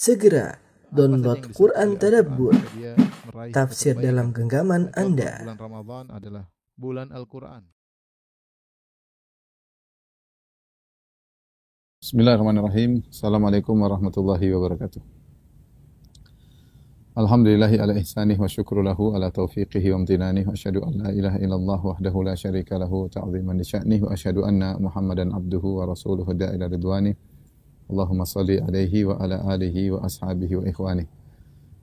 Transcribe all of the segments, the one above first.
Segera download Quran Tadabbur, tafsir dalam genggaman Anda. Bulan Ramadan adalah bulan Al-Quran. Bismillahirrahmanirrahim. Assalamualaikum warahmatullahi wabarakatuh. Alhamdulillahi ala ihsanih wa syukru lahu ala taufiqihi wa amtinanih wa asyhadu an la ilaha illallah wahdahu la syarika lahu ta'ziman li sya'nih wa asyhadu anna Muhammadan abduhu wa rasuluhu da'ila ridwanih. Allahumma salli alaihi wa ala alihi wa ashabihi wa ikhwanih.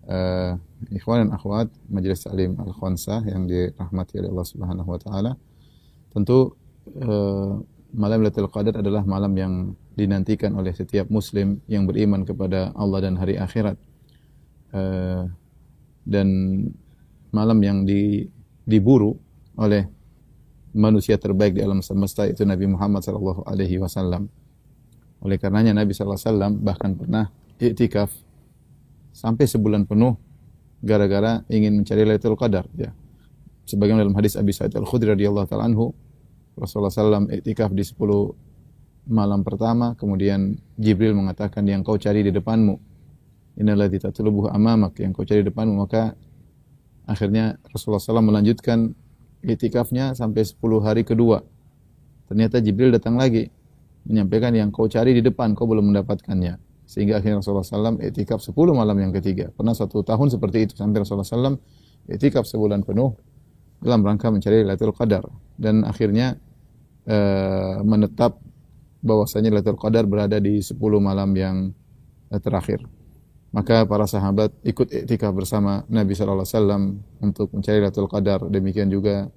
Uh, ikhwan dan akhwat Majelis Alim Al-Khansah yang dirahmati oleh Allah Subhanahu wa taala. Tentu uh, malam Lailatul Qadar adalah malam yang dinantikan oleh setiap muslim yang beriman kepada Allah dan hari akhirat. Uh, dan malam yang di, diburu oleh manusia terbaik di alam semesta itu Nabi Muhammad sallallahu alaihi wasallam. Oleh karenanya Nabi sallallahu alaihi wasallam bahkan pernah iktikaf sampai sebulan penuh gara-gara ingin mencari Lailatul Qadar ya. Sebagaimana dalam hadis Abi Sa'id Al-Khudri radhiyallahu taala anhu Rasulullah SAW iktikaf di 10 malam pertama, kemudian Jibril mengatakan yang kau cari di depanmu. Innalladzi tatlubuhu amamak, yang kau cari di depanmu. Maka akhirnya Rasulullah SAW melanjutkan iktikafnya sampai 10 hari kedua. Ternyata Jibril datang lagi menyampaikan yang kau cari di depan, kau belum mendapatkannya. Sehingga akhirnya Rasulullah SAW iktikaf 10 malam yang ketiga. Pernah satu tahun seperti itu sampai Rasulullah SAW iktikaf sebulan penuh dalam rangka mencari Lailatul Qadar dan akhirnya uh, menetap bahwasanya Lailatul Qadar berada di 10 malam yang uh, terakhir. Maka para sahabat ikut iktikaf bersama Nabi sallallahu alaihi wasallam untuk mencari Lailatul Qadar. Demikian juga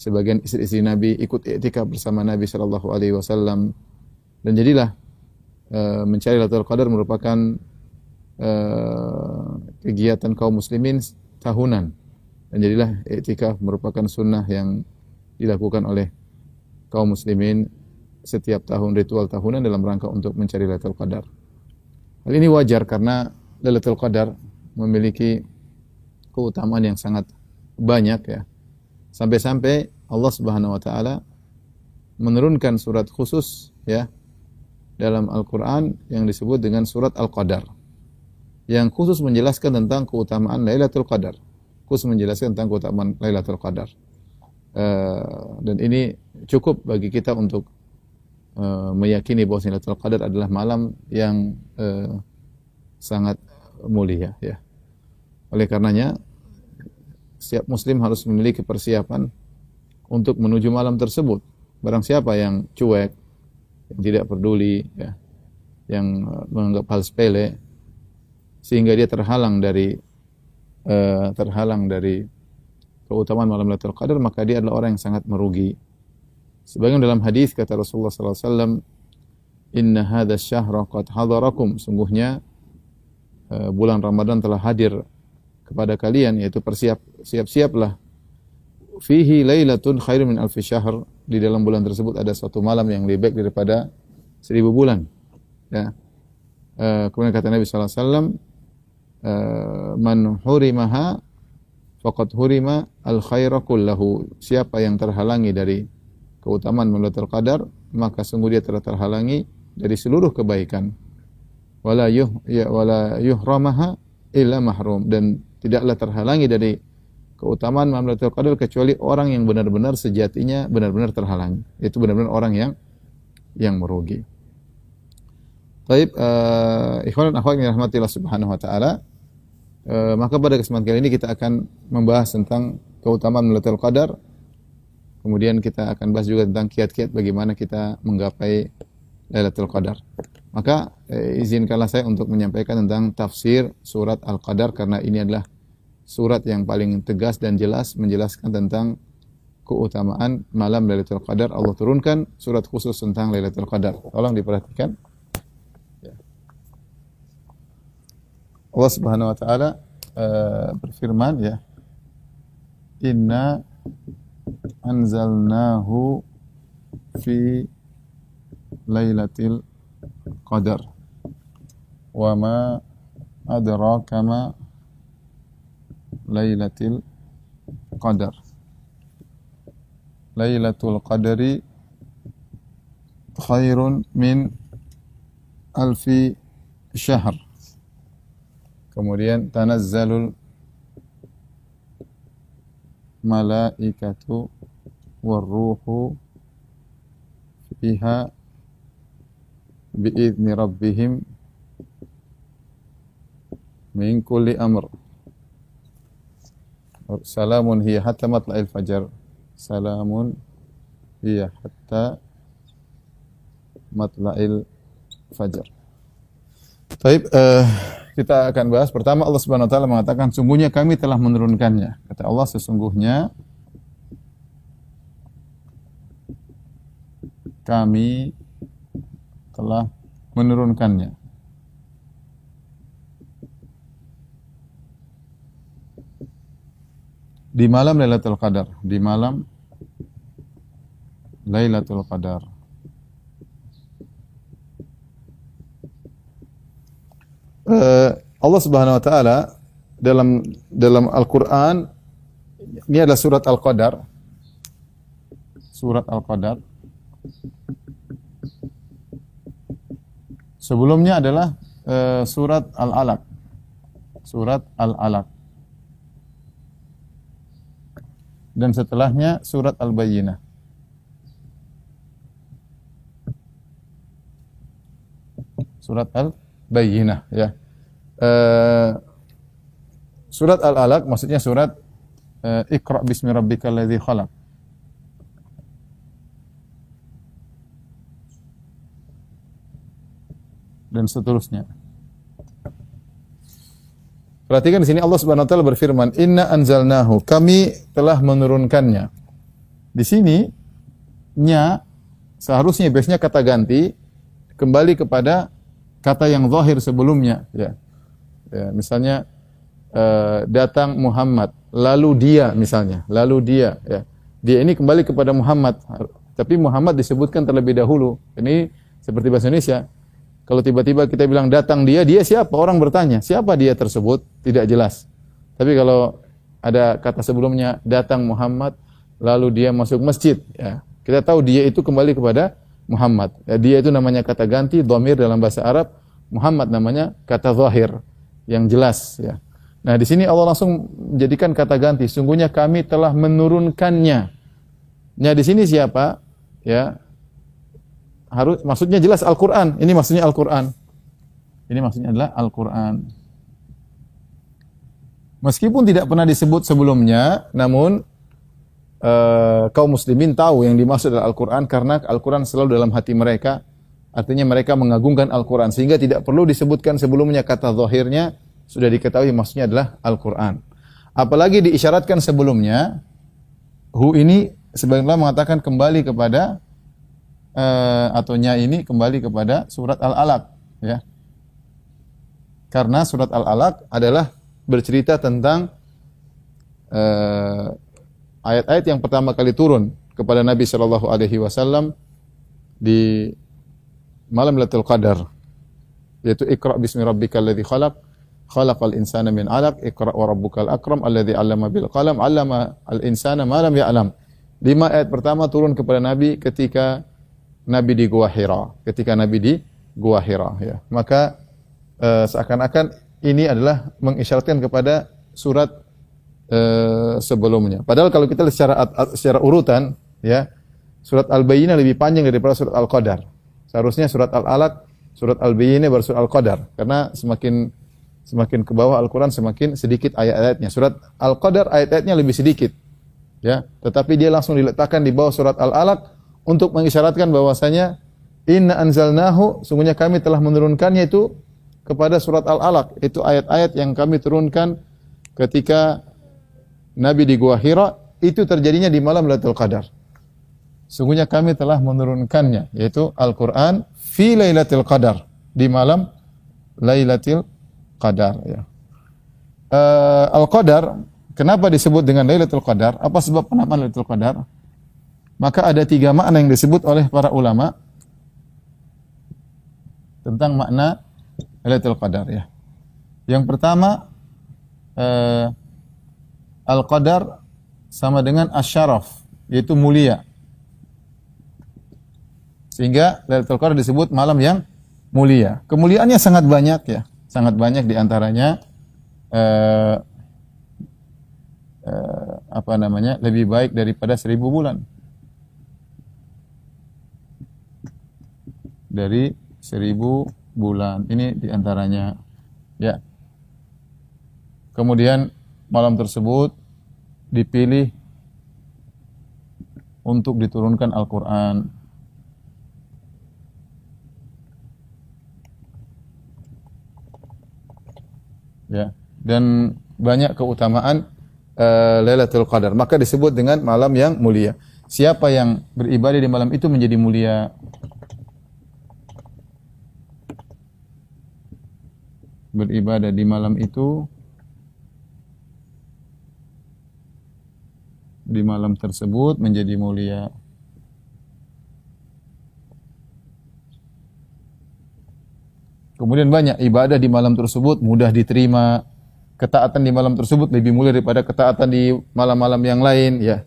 sebagian istri-istri Nabi ikut iktikaf bersama Nabi sallallahu alaihi wasallam. Dan jadilah uh, mencari Lailatul Qadar merupakan uh, kegiatan kaum muslimin tahunan. Dan jadilah iktikaf merupakan sunnah yang dilakukan oleh kaum muslimin setiap tahun ritual tahunan dalam rangka untuk mencari Lailatul Qadar. Hal ini wajar karena Lailatul Qadar memiliki keutamaan yang sangat banyak ya. Sampai-sampai Allah Subhanahu wa taala menurunkan surat khusus ya dalam Al-Qur'an yang disebut dengan surat Al-Qadar yang khusus menjelaskan tentang keutamaan Lailatul Qadar. Khusus menjelaskan tentang keutamaan Lailatul Qadar. Uh, dan ini cukup bagi kita untuk uh, meyakini bahwa Lailatul Qadar adalah malam yang uh, sangat mulia ya. Oleh karenanya setiap muslim harus memiliki persiapan untuk menuju malam tersebut. Barang siapa yang cuek, yang tidak peduli ya, yang menganggap hal sepele sehingga dia terhalang dari uh, terhalang dari keutamaan malam Lailatul Qadar maka dia adalah orang yang sangat merugi. Sebagian dalam hadis kata Rasulullah wasallam, "Inna hadha syahra qad hadarakum." Sungguhnya uh, bulan Ramadan telah hadir kepada kalian yaitu persiap siap-siaplah. Fihi lailatun khairun min alfi syahr. Di dalam bulan tersebut ada suatu malam yang lebih baik daripada seribu bulan. Ya. Uh, kemudian kata Nabi sallallahu alaihi wasallam, uh, "Man hurimaha faqad hurima al khaira kullahu. Siapa yang terhalangi dari keutamaan Lailatul Qadar, maka sungguh dia telah terhalangi dari seluruh kebaikan. Wala yuh ya wala yuhramaha illa mahrum dan tidaklah terhalangi dari keutamaan Lailatul Qadar kecuali orang yang benar-benar sejatinya benar-benar terhalangi. Itu benar-benar orang yang yang merugi. Baik, uh, ikhwan dan akhwat yang dirahmati Allah Subhanahu wa taala, Uh, maka pada kesempatan kali ini kita akan membahas tentang keutamaan Lailatul Qadar. Kemudian kita akan bahas juga tentang kiat-kiat bagaimana kita menggapai Lailatul Qadar. Maka eh, izinkanlah saya untuk menyampaikan tentang tafsir surat Al-Qadar karena ini adalah surat yang paling tegas dan jelas menjelaskan tentang keutamaan malam Lailatul Qadar. Allah turunkan surat khusus tentang Lailatul Qadar. Tolong diperhatikan. Allah Subhanahu wa taala uh, berfirman ya Inna anzalnahu fi lailatul qadar wa ma adraka ma lailatul qadar Lailatul qadari khairun min alfi syahr Kemudian tanazzalul malaikatu warruhu fiha biizni rabbihim min kulli amr. Salamun hiya hatta matla'il fajar. Salamun hiya hatta matla'il fajar. Baik, uh, kita akan bahas pertama Allah Subhanahu wa taala mengatakan sungguhnya kami telah menurunkannya. Kata Allah sesungguhnya kami telah menurunkannya. Di malam Lailatul Qadar, di malam Lailatul Qadar. Uh, Allah Subhanahu wa taala dalam dalam Al-Qur'an ini adalah surat Al-Qadar. Surat Al-Qadar. Sebelumnya adalah uh, surat Al-Alaq. Surat Al-Alaq. Dan setelahnya surat Al-Bayyinah. Surat Al-Bayyinah ya. Uh, surat Al-Alaq maksudnya surat uh, Iqra bismi rabbikal ladzi khalaq. dan seterusnya. Perhatikan di sini Allah Subhanahu wa taala berfirman, "Inna anzalnahu." Kami telah menurunkannya. Di sini nya seharusnya biasanya kata ganti kembali kepada kata yang zahir sebelumnya, ya. Ya, misalnya uh, datang Muhammad, lalu dia misalnya, lalu dia, ya. Dia ini kembali kepada Muhammad, tapi Muhammad disebutkan terlebih dahulu. Ini seperti bahasa Indonesia, kalau tiba-tiba kita bilang datang dia, dia siapa? Orang bertanya, siapa dia tersebut? Tidak jelas. Tapi kalau ada kata sebelumnya datang Muhammad, lalu dia masuk masjid, ya. Kita tahu dia itu kembali kepada Muhammad. Ya, dia itu namanya kata ganti, domir dalam bahasa Arab. Muhammad namanya kata zahir, yang jelas. Ya. Nah di sini Allah langsung menjadikan kata ganti. Sungguhnya kami telah menurunkannya. Nah di sini siapa? Ya harus maksudnya jelas Al-Qur'an. Ini maksudnya Al-Qur'an. Ini maksudnya adalah Al-Qur'an. Meskipun tidak pernah disebut sebelumnya, namun uh, kaum muslimin tahu yang dimaksud adalah Al-Qur'an karena Al-Qur'an selalu dalam hati mereka. Artinya mereka mengagungkan Al-Qur'an sehingga tidak perlu disebutkan sebelumnya kata zahirnya sudah diketahui maksudnya adalah Al-Qur'an. Apalagi diisyaratkan sebelumnya hu ini sebagian mengatakan kembali kepada uh, atau nya ini kembali kepada surat Al-Alaq ya. Karena surat Al-Alaq adalah bercerita tentang ayat-ayat uh, yang pertama kali turun kepada Nabi Shallallahu alaihi wasallam di malam Lailatul Qadar yaitu Iqra bismi rabbikal ladzi khalaq khalaqal insana min 'alaq Iqra wa rabbukal akram alladzi 'allama bil qalam 'allama al insana ma lam ya'lam. Lima ayat pertama turun kepada Nabi ketika Nabi di Gua Hira, ketika Nabi di Gua Hira ya. Maka uh, seakan-akan ini adalah mengisyaratkan kepada surat uh, sebelumnya. Padahal kalau kita lihat secara secara urutan ya, surat Al-Bayyinah lebih panjang daripada surat Al-Qadar. Seharusnya surat Al-Alaq, surat Al-Bayyinah baru surat Al-Qadar karena semakin semakin ke bawah Al-Qur'an semakin sedikit ayat-ayatnya. Surat Al-Qadar ayat-ayatnya lebih sedikit. Ya, tetapi dia langsung diletakkan di bawah surat Al-Alaq untuk mengisyaratkan bahwasanya inna anzalnahu sungguhnya kami telah menurunkannya itu kepada surat Al-Alaq itu ayat-ayat yang kami turunkan ketika Nabi di Gua Hira itu terjadinya di malam Lailatul Qadar. Sungguhnya kami telah menurunkannya yaitu Al-Qur'an fi Lailatul Qadar di malam Lailatul Qadar ya. Uh, Al-Qadar kenapa disebut dengan Lailatul Qadar? Apa sebab penamaan Lailatul Qadar? Maka ada tiga makna yang disebut oleh para ulama tentang makna Lailatul Qadar ya. Yang pertama eh, Al-Qadar sama dengan asyaraf yaitu mulia. Sehingga Lailatul Qadar disebut malam yang mulia. Kemuliaannya sangat banyak ya, sangat banyak di antaranya eh, eh, apa namanya lebih baik daripada seribu bulan dari seribu bulan. Ini di antaranya ya. Kemudian malam tersebut dipilih untuk diturunkan Al-Quran. Ya dan banyak keutamaan uh, Lailatul Qadar. Maka disebut dengan malam yang mulia. Siapa yang beribadah di malam itu menjadi mulia beribadah di malam itu di malam tersebut menjadi mulia Kemudian banyak ibadah di malam tersebut mudah diterima. Ketaatan di malam tersebut lebih mulia daripada ketaatan di malam-malam yang lain, ya.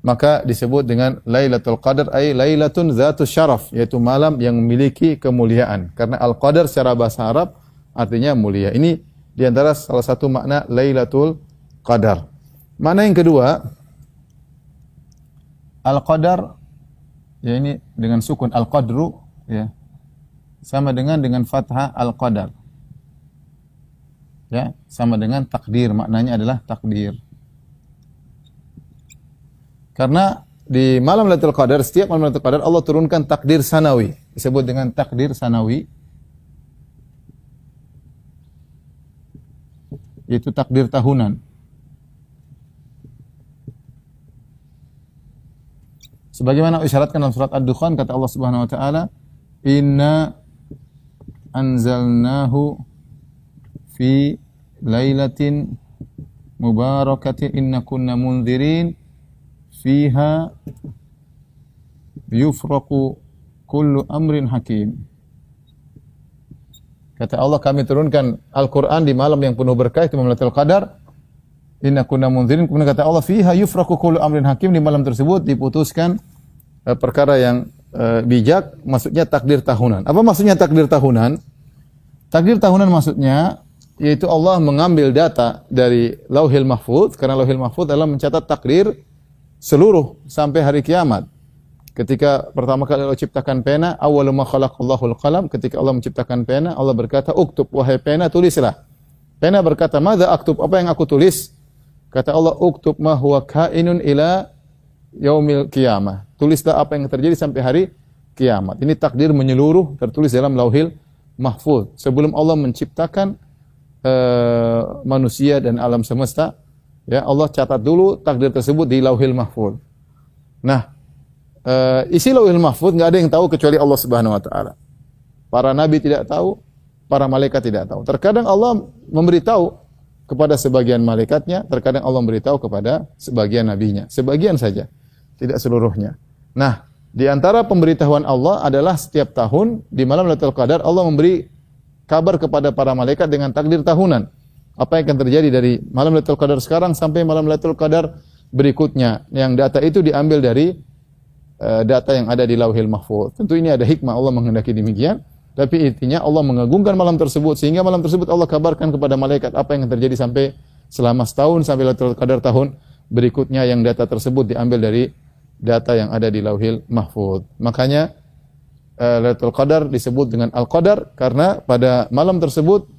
Maka disebut dengan Lailatul Qadar ay Lailatun Zatus Syaraf, yaitu malam yang memiliki kemuliaan. Karena Al-Qadar secara bahasa Arab artinya mulia. Ini di antara salah satu makna Lailatul Qadar. Mana yang kedua? Al-Qadar ya ini dengan sukun Al-Qadru ya sama dengan dengan fathah al-qadar. Ya, sama dengan takdir, maknanya adalah takdir. Karena di malam Lailatul Qadar, setiap malam Lailatul Qadar Allah turunkan takdir sanawi, disebut dengan takdir sanawi. Itu takdir tahunan. Sebagaimana isyaratkan dalam surat Ad-Dukhan kata Allah Subhanahu wa taala, "Inna anzalnahu fi lailatin mubarakatin inna kunna munzirin fiha yufraqu kullu amrin hakim Kata Allah kami turunkan Al-Quran di malam yang penuh berkah itu Lailatul Qadar. Inna kunna munzirin. Kemudian kata Allah fiha yufraqu kullu amrin hakim di malam tersebut diputuskan uh, perkara yang uh, bijak maksudnya takdir tahunan. Apa maksudnya takdir tahunan? Takdir tahunan maksudnya yaitu Allah mengambil data dari Lauhil Mahfuz karena Lauhil Mahfuz adalah mencatat takdir seluruh sampai hari kiamat. Ketika pertama kali Allah ciptakan pena, awal ma khalaqallahu qalam ketika Allah menciptakan pena, Allah berkata, "Uktub wahai pena, tulislah." Pena berkata, "Madza aktub? Apa yang aku tulis?" Kata Allah, "Uktub ma huwa kainun ila yaumil qiyamah." Tulislah apa yang terjadi sampai hari kiamat. Ini takdir menyeluruh tertulis dalam Lauhil Mahfuz. Sebelum Allah menciptakan uh, manusia dan alam semesta, ya Allah catat dulu takdir tersebut di Lauhil Mahfuz. Nah, uh, isi Lauhil Mahfuz nggak ada yang tahu kecuali Allah Subhanahu wa taala. Para nabi tidak tahu, para malaikat tidak tahu. Terkadang Allah memberitahu kepada sebagian malaikatnya, terkadang Allah memberitahu kepada sebagian nabinya. Sebagian saja, tidak seluruhnya. Nah, di antara pemberitahuan Allah adalah setiap tahun di malam Lailatul Qadar Allah memberi kabar kepada para malaikat dengan takdir tahunan. Apa yang akan terjadi dari malam Lailatul Qadar sekarang sampai malam Lailatul Qadar berikutnya. Yang data itu diambil dari data yang ada di Lauhil Mahfuz. Tentu ini ada hikmah Allah menghendaki demikian. Tapi intinya Allah mengagungkan malam tersebut sehingga malam tersebut Allah kabarkan kepada malaikat apa yang terjadi sampai selama setahun sampai Lailatul Qadar tahun berikutnya yang data tersebut diambil dari data yang ada di Lauhil Mahfuz. Makanya uh, Lailatul Qadar disebut dengan Al-Qadar karena pada malam tersebut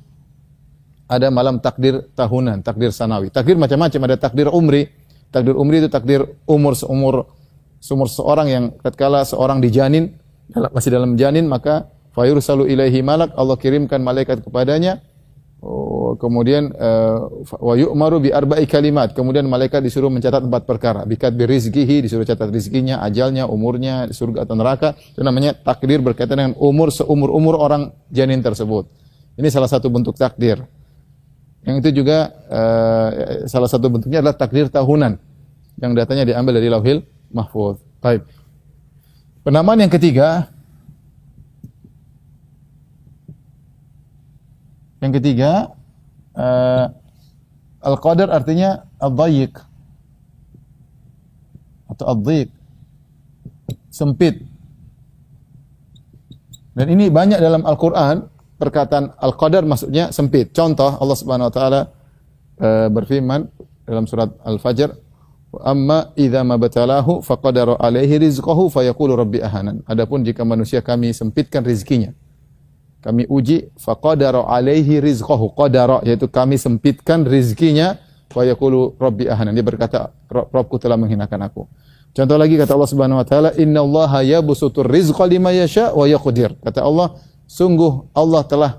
ada malam takdir tahunan, takdir sanawi. Takdir macam-macam, ada takdir umri. Takdir umri itu takdir umur seumur seumur seorang yang tatkala seorang dijanin masih dalam janin maka fayursalu ilaihi malak Allah kirimkan malaikat kepadanya Oh, kemudian uh, wa yu'maru bi arba'i kalimat. Kemudian malaikat disuruh mencatat empat perkara. Bikat bi rizqihi, disuruh catat rizkinya, ajalnya, umurnya, surga atau neraka. Itu namanya takdir berkaitan dengan umur seumur-umur orang janin tersebut. Ini salah satu bentuk takdir. Yang itu juga uh, salah satu bentuknya adalah takdir tahunan. Yang datanya diambil dari Lauhil Mahfuz. Baik. Penamaan yang ketiga Yang ketiga, uh, al-qadar artinya al-dhayiq atau al-dhiq. Sempit. Dan ini banyak dalam Al-Qur'an perkataan al-qadar maksudnya sempit. Contoh Allah Subhanahu wa taala eh, berfirman dalam surat Al-Fajr, "Amma idza mabtalahu faqadara alaihi rizqahu fayaqulu rabbi ahanan." Adapun jika manusia kami sempitkan rezekinya, kami uji faqadara alaihi rizqahu, qadara yaitu kami sempitkan rezekinya, fayaqulu rabbi ahanan. Dia berkata, "Rabbku telah menghinakan aku." Contoh lagi kata Allah Subhanahu wa taala, "Innallaha yabsutur rizqa liman yasha wa yaqdir." Kata Allah, sungguh Allah telah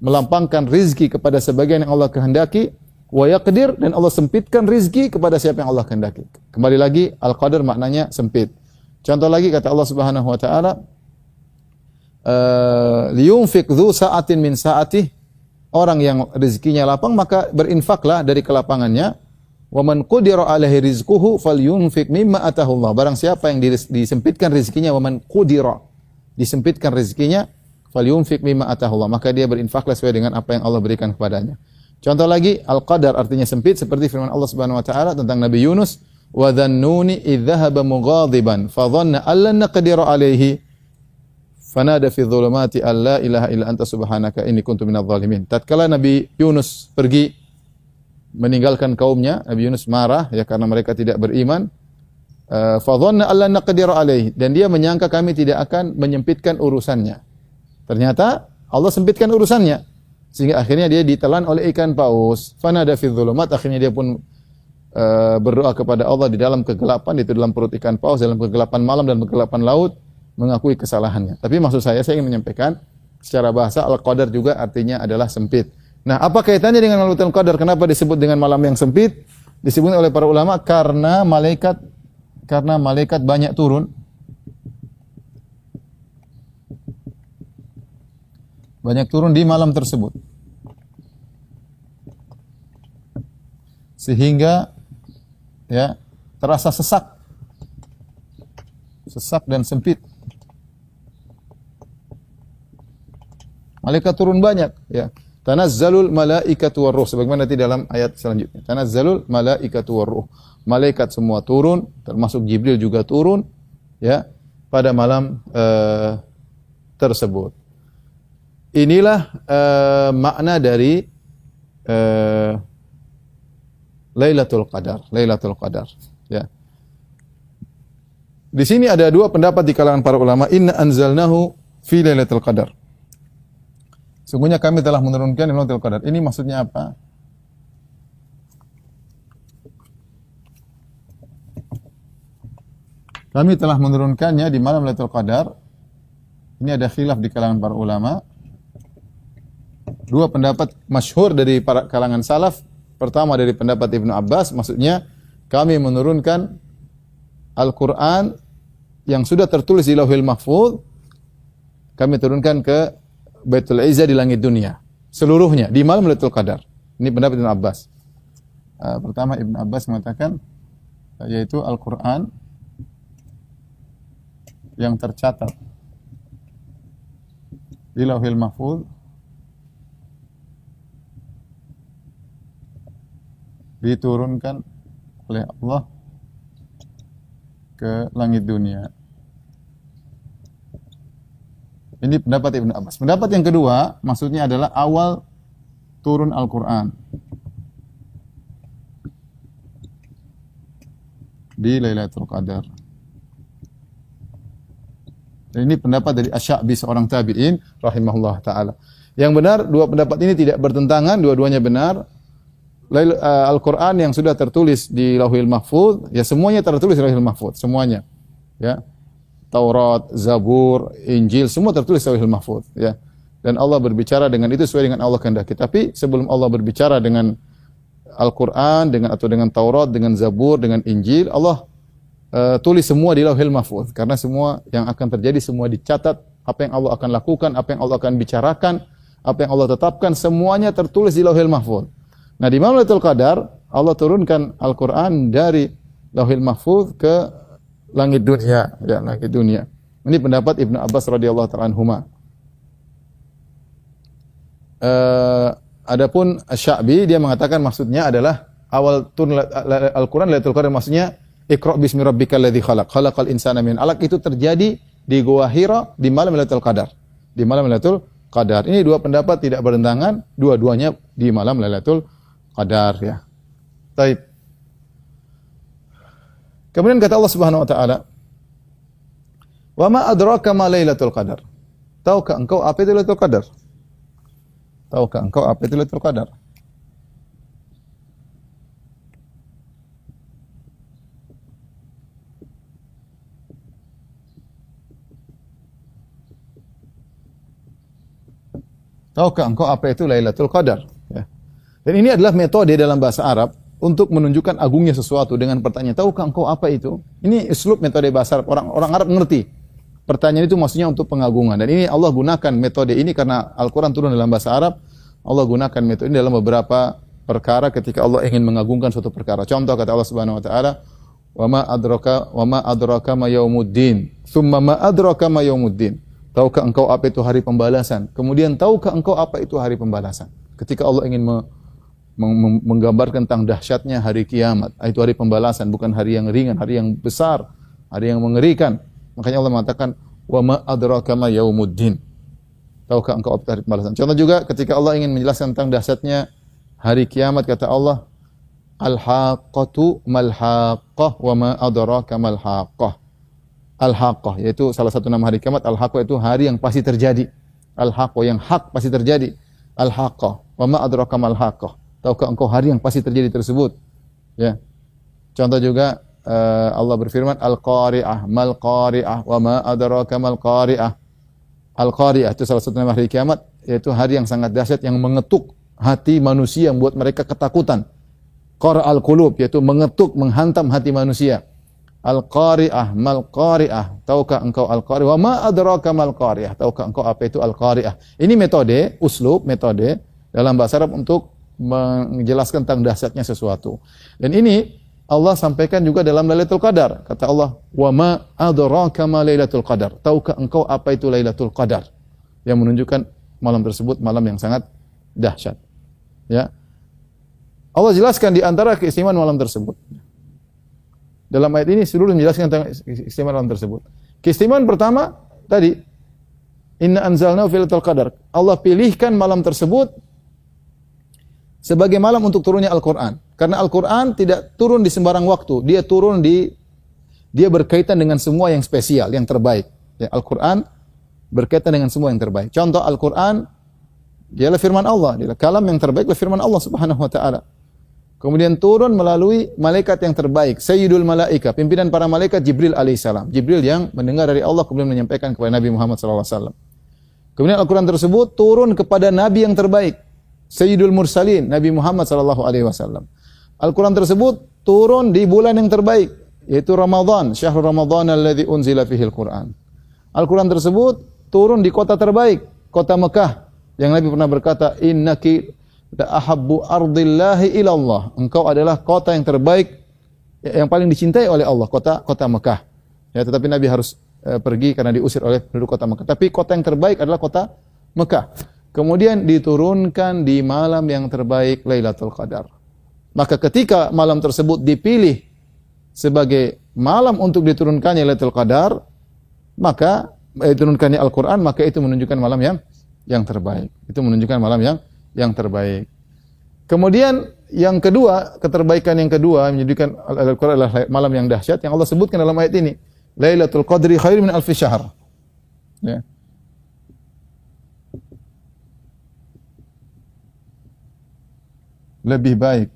melampangkan rizki kepada sebagian yang Allah kehendaki wa yaqdir dan Allah sempitkan rizki kepada siapa yang Allah kehendaki. Kembali lagi al-qadar maknanya sempit. Contoh lagi kata Allah Subhanahu wa taala uh, liyunfik dzu sa'atin min sa'atih. Orang yang rezekinya lapang maka berinfaklah dari kelapangannya. Wa man qudira alaihi rizquhu falyunfik mimma atahu Allah. Barang siapa yang disempitkan rezekinya wa man qudira disempitkan rezekinya falyunfik mimma atahu Allah. Maka dia berinfaklah sesuai dengan apa yang Allah berikan kepadanya Contoh lagi al-qadar artinya sempit seperti firman Allah Subhanahu wa taala tentang Nabi Yunus wa dhannuni idh dhahaba mughadiban fa dhanna allan naqdiru alaihi fanada fi dhulumati alla ilaha illa anta subhanaka inni kuntu minadh dhalimin. Tatkala Nabi Yunus pergi meninggalkan kaumnya, Nabi Yunus marah ya karena mereka tidak beriman. Uh, fa dhanna allan naqdiru alaihi dan dia menyangka kami tidak akan menyempitkan urusannya. Ternyata Allah sempitkan urusannya. Sehingga akhirnya dia ditelan oleh ikan paus. Fanada fi dhulumat, akhirnya dia pun uh, berdoa kepada Allah di dalam kegelapan, itu dalam perut ikan paus, dalam kegelapan malam dan kegelapan laut, mengakui kesalahannya. Tapi maksud saya, saya ingin menyampaikan, secara bahasa Al-Qadar juga artinya adalah sempit. Nah, apa kaitannya dengan Lailatul Qadar? Kenapa disebut dengan malam yang sempit? Disebut oleh para ulama karena malaikat karena malaikat banyak turun banyak turun di malam tersebut. Sehingga ya terasa sesak. Sesak dan sempit. Malaikat turun banyak ya. Tanazzalul malaikatu warruh sebagaimana di dalam ayat selanjutnya. Tanazzalul malaikatu warruh. Malaikat semua turun termasuk Jibril juga turun ya pada malam uh, tersebut. Inilah uh, makna dari uh, Lailatul Qadar, Lailatul Qadar, ya. Di sini ada dua pendapat di kalangan para ulama, inna anzalnahu fi Lailatul Qadar. Sungguhnya kami telah menurunkan Lailatul Qadar. Ini maksudnya apa? Kami telah menurunkannya di malam Lailatul Qadar. Ini ada khilaf di kalangan para ulama dua pendapat masyhur dari para kalangan salaf. Pertama dari pendapat Ibnu Abbas, maksudnya kami menurunkan Al-Quran yang sudah tertulis di Lauhil Mahfuz, kami turunkan ke Baitul Izzah di langit dunia. Seluruhnya, di malam Lailatul Qadar. Ini pendapat Ibnu Abbas. Uh, pertama Ibnu Abbas mengatakan, yaitu Al-Quran yang tercatat di Lauhil Mahfuz diturunkan oleh Allah ke langit dunia. Ini pendapat Ibn Abbas. Pendapat yang kedua, maksudnya adalah awal turun Al-Quran. Di Lailatul Qadar. Dan ini pendapat dari Asy'abi seorang tabi'in rahimahullah taala. Yang benar dua pendapat ini tidak bertentangan, dua-duanya benar. Eh, Al-Quran yang sudah tertulis di Lauhil Mahfuz, ya semuanya tertulis di Lauhil Mahfuz, semuanya. Ya. Taurat, Zabur, Injil, semua tertulis di Lauhil Mahfuz, ya. Dan Allah berbicara dengan itu sesuai dengan Allah kehendaki. Tapi sebelum Allah berbicara dengan Al-Quran, dengan atau dengan Taurat, dengan Zabur, dengan Injil, Allah uh, tulis semua di Lauhil Mahfuz. Karena semua yang akan terjadi semua dicatat, apa yang Allah akan lakukan, apa yang Allah akan bicarakan, apa yang Allah tetapkan, semuanya tertulis di Lauhil Mahfuz. Nah, di malam Lailatul Qadar Allah turunkan Al-Qur'an dari Lauhil Mahfuz ke langit dunia, ya, langit dunia. Ini pendapat Ibnu Abbas radhiyallahu taala anhuma. Uh, adapun Sya'bi dia mengatakan maksudnya adalah awal turun Al-Qur'an Lailatul Qadar maksudnya Iqra bismi rabbikal ladzi khalaq. Khalaqal insana min 'alaq itu terjadi di Gua Hira di malam Lailatul Qadar. Di malam Lailatul Qadar. Ini dua pendapat tidak bertentangan, dua-duanya di malam Lailatul qadar ya. Taib. Kemudian kata Allah Subhanahu wa taala, "Wa ma adraka ma Lailatul Qadar?" Tahukah engkau apa itu Lailatul Qadar? Tahukah engkau apa itu Lailatul Qadar? Tahukah engkau apa itu Lailatul Qadar? Dan ini adalah metode dalam bahasa Arab untuk menunjukkan agungnya sesuatu dengan pertanyaan, tahukah engkau apa itu? Ini islub metode bahasa Arab. Orang orang Arab mengerti. Pertanyaan itu maksudnya untuk pengagungan. Dan ini Allah gunakan metode ini karena Al-Quran turun dalam bahasa Arab. Allah gunakan metode ini dalam beberapa perkara ketika Allah ingin mengagungkan suatu perkara. Contoh kata Allah Subhanahu wa taala, "Wa ma adraka wa ma adraka ma yaumuddin." Tsumma ma adraka ma yaumuddin. Tahukah engkau apa itu hari pembalasan? Kemudian tahukah engkau apa itu hari pembalasan? Ketika Allah ingin me, menggambarkan tentang dahsyatnya hari kiamat, itu hari pembalasan, bukan hari yang ringan, hari yang besar, hari yang mengerikan. Makanya Allah mengatakan, "Wa ma adraka ma yaumuddin." Tahukah engkau apa hari pembalasan? Contoh juga ketika Allah ingin menjelaskan tentang dahsyatnya hari kiamat kata Allah, "Al-haqqatu mal-haqqah wa ma adraka mal-haqqah." Al-Haqqah yaitu salah satu nama hari kiamat Al-Haqqah itu hari yang pasti terjadi. Al-Haqqah yang hak pasti terjadi. Al-Haqqah. Wa ma adraka mal haqqah. Tahukah engkau hari yang pasti terjadi tersebut? Ya. Contoh juga uh, Allah berfirman Al-Qari'ah mal Qari'ah wa ma adraka mal Qari'ah. Al-Qari'ah itu salah satu nama hari kiamat yaitu hari yang sangat dahsyat yang mengetuk hati manusia membuat mereka ketakutan. Qara al-qulub yaitu mengetuk menghantam hati manusia. Al-Qari'ah, mal Qari'ah. Tahukah engkau Al-Qari'ah? Wa ma adraka mal Qari'ah? Tahukah engkau apa itu Al-Qari'ah? Ini metode, uslub, metode dalam bahasa Arab untuk menjelaskan tentang dahsyatnya sesuatu. Dan ini Allah sampaikan juga dalam Lailatul Qadar. Kata Allah, "Wa ma adraka ma Lailatul Qadar?" Tahukah engkau apa itu Lailatul Qadar? Yang menunjukkan malam tersebut malam yang sangat dahsyat. Ya. Allah jelaskan di antara keistimewaan malam tersebut. Dalam ayat ini seluruh menjelaskan tentang keistimewaan malam tersebut. Keistimewaan pertama tadi Inna anzalnahu fi lailatul qadar. Allah pilihkan malam tersebut sebagai malam untuk turunnya Al-Qur'an. Karena Al-Qur'an tidak turun di sembarang waktu, dia turun di dia berkaitan dengan semua yang spesial, yang terbaik. Ya, Al-Qur'an berkaitan dengan semua yang terbaik. Contoh Al-Qur'an dialah firman Allah, dialah kalam yang terbaik adalah firman Allah Subhanahu wa taala. Kemudian turun melalui malaikat yang terbaik, Sayyidul Malaika, pimpinan para malaikat Jibril alaihissalam. Jibril yang mendengar dari Allah kemudian menyampaikan kepada Nabi Muhammad SAW. Kemudian Al-Quran tersebut turun kepada Nabi yang terbaik, Sayyidul Mursalin, Nabi Muhammad SAW. Al-Quran tersebut turun di bulan yang terbaik, yaitu Ramadan, syahrul Ramadan alladhi unzila fihi Al-Quran. Al-Quran tersebut turun di kota terbaik, kota Mekah, yang Nabi pernah berkata, innaki la ahabbu ardillahi ilallah. Engkau adalah kota yang terbaik yang paling dicintai oleh Allah, kota kota Mekah. Ya, tetapi Nabi harus e, pergi karena diusir oleh penduduk kota Mekah. Tapi kota yang terbaik adalah kota Mekah. Kemudian diturunkan di malam yang terbaik Lailatul Qadar. Maka ketika malam tersebut dipilih sebagai malam untuk diturunkannya Lailatul Qadar, maka eh, diturunkannya Al-Qur'an, maka itu menunjukkan malam yang yang terbaik. Itu menunjukkan malam yang yang terbaik. Kemudian yang kedua, keterbaikan yang kedua menjadikan Al-Qur'an adalah malam yang dahsyat yang Allah sebutkan dalam ayat ini. Lailatul Qadri khair min alfi syahr. Ya. Lebih baik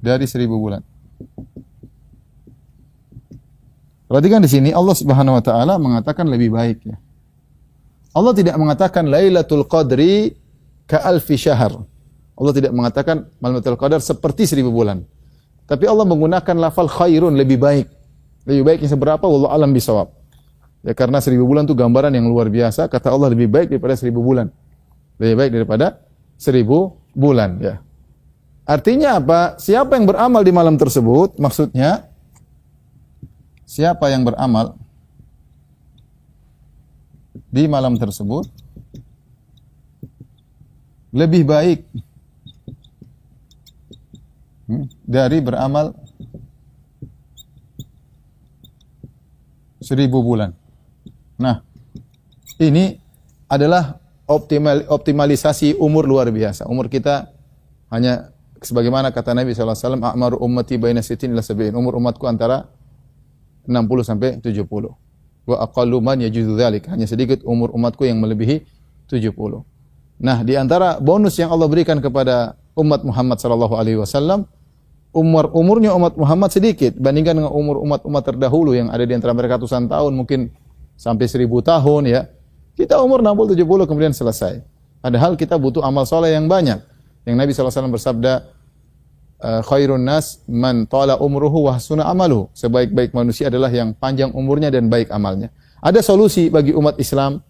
dari seribu bulan. Perhatikan di sini Allah Subhanahu wa taala mengatakan lebih baik ya. Allah tidak mengatakan Lailatul Qadri ka alfi syahr. Allah tidak mengatakan Lailatul Qadar seperti seribu bulan. Tapi Allah menggunakan lafal khairun lebih baik. Lebih baik yang seberapa wallahu alam bisawab. Ya karena seribu bulan itu gambaran yang luar biasa. Kata Allah lebih baik daripada seribu bulan. Lebih baik daripada seribu bulan. Ya. Artinya apa? Siapa yang beramal di malam tersebut? Maksudnya siapa yang beramal di malam tersebut lebih baik hmm, dari beramal seribu bulan. Nah, ini adalah optimal, optimalisasi umur luar biasa. Umur kita hanya sebagaimana kata Nabi SAW, A'maru ummati baina sitin ila sabi'in. Umur umatku antara 60 sampai 70. Wa aqallu man yajuzu dzalik. Hanya sedikit umur umatku yang melebihi 70. Nah, di antara bonus yang Allah berikan kepada umat Muhammad sallallahu alaihi wasallam umur umurnya umat Muhammad sedikit bandingkan dengan umur umat-umat terdahulu yang ada di antara mereka ratusan tahun mungkin sampai seribu tahun ya. Kita umur 60 70 kemudian selesai. Padahal kita butuh amal soleh yang banyak. Yang Nabi SAW bersabda, "Eh, khairun nas man tala umruhu wa hasuna amaluhu. Sebaik-baik manusia adalah yang panjang umurnya dan baik amalnya. Ada solusi bagi umat Islam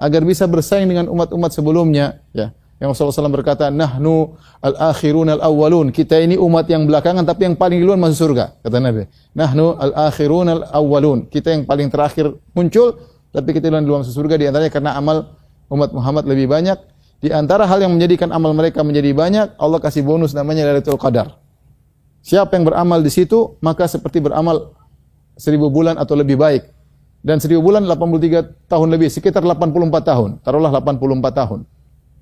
agar bisa bersaing dengan umat-umat sebelumnya, ya. Yang Rasulullah SAW berkata, Nahnu al-akhirun al-awwalun. Kita ini umat yang belakangan tapi yang paling duluan masuk surga. Kata Nabi. Nahnu al-akhirun al-awwalun. Kita yang paling terakhir muncul tapi kita duluan masuk surga. Di antaranya karena amal umat Muhammad lebih banyak. Di antara hal yang menjadikan amal mereka menjadi banyak, Allah kasih bonus namanya Lailatul Qadar. Siapa yang beramal di situ, maka seperti beramal seribu bulan atau lebih baik. Dan seribu bulan 83 tahun lebih, sekitar 84 tahun. Taruhlah 84 tahun